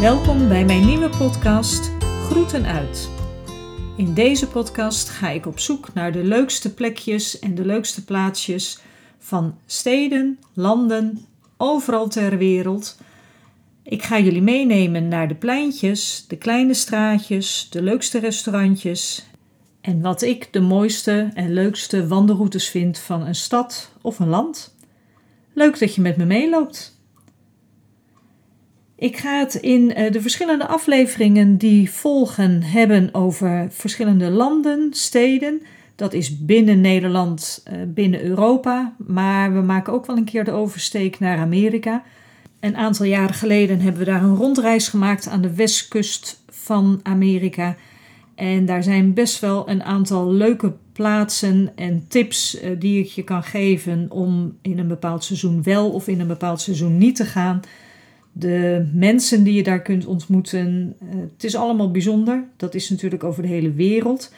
Welkom bij mijn nieuwe podcast Groeten uit. In deze podcast ga ik op zoek naar de leukste plekjes en de leukste plaatsjes van steden, landen, overal ter wereld. Ik ga jullie meenemen naar de pleintjes, de kleine straatjes, de leukste restaurantjes en wat ik de mooiste en leukste wandelroutes vind van een stad of een land. Leuk dat je met me meeloopt. Ik ga het in eh, de verschillende afleveringen die volgen hebben over verschillende landen, steden. Dat is binnen Nederland, eh, binnen Europa, maar we maken ook wel een keer de oversteek naar Amerika. Een aantal jaren geleden hebben we daar een rondreis gemaakt aan de westkust van Amerika. En daar zijn best wel een aantal leuke plaatsen en tips eh, die ik je kan geven om in een bepaald seizoen wel of in een bepaald seizoen niet te gaan de mensen die je daar kunt ontmoeten. Eh, het is allemaal bijzonder. Dat is natuurlijk over de hele wereld.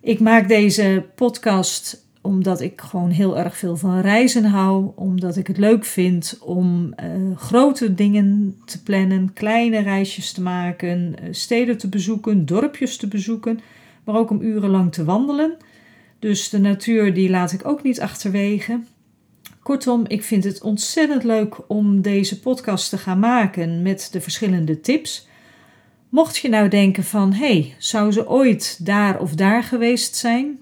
Ik maak deze podcast omdat ik gewoon heel erg veel van reizen hou. Omdat ik het leuk vind om uh, grote dingen te plannen, kleine reisjes te maken, uh, steden te bezoeken, dorpjes te bezoeken, maar ook om urenlang te wandelen. Dus de natuur die laat ik ook niet achterwege. Kortom, ik vind het ontzettend leuk om deze podcast te gaan maken met de verschillende tips. Mocht je nou denken van, hey, zou ze ooit daar of daar geweest zijn?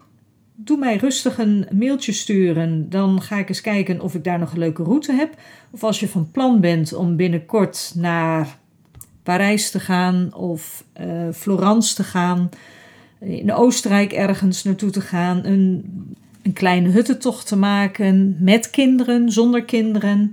Doe mij rustig een mailtje sturen, dan ga ik eens kijken of ik daar nog een leuke route heb. Of als je van plan bent om binnenkort naar Parijs te gaan of uh, Florence te gaan, in Oostenrijk ergens naartoe te gaan, een een kleine huttentocht te maken met kinderen, zonder kinderen.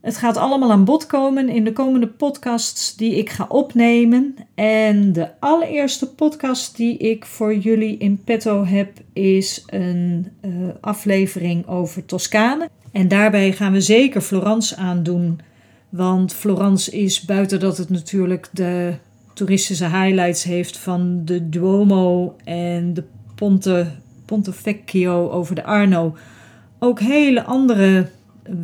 Het gaat allemaal aan bod komen in de komende podcasts die ik ga opnemen. En de allereerste podcast die ik voor jullie in petto heb is een uh, aflevering over Toscane. En daarbij gaan we zeker Florence aandoen. Want Florence is buiten dat het natuurlijk de toeristische highlights heeft van de Duomo en de Ponte Ponte Vecchio, over de Arno. Ook hele andere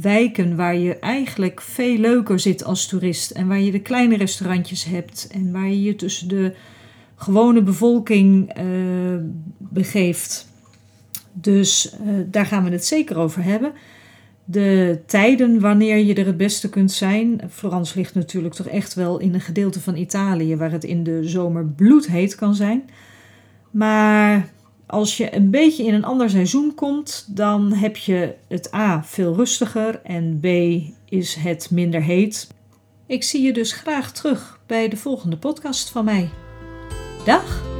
wijken waar je eigenlijk veel leuker zit als toerist. En waar je de kleine restaurantjes hebt. En waar je je tussen de gewone bevolking uh, begeeft. Dus uh, daar gaan we het zeker over hebben. De tijden wanneer je er het beste kunt zijn. Florence ligt natuurlijk toch echt wel in een gedeelte van Italië waar het in de zomer bloedheet kan zijn. Maar als je een beetje in een ander seizoen komt, dan heb je het A veel rustiger en B is het minder heet. Ik zie je dus graag terug bij de volgende podcast van mij. Dag!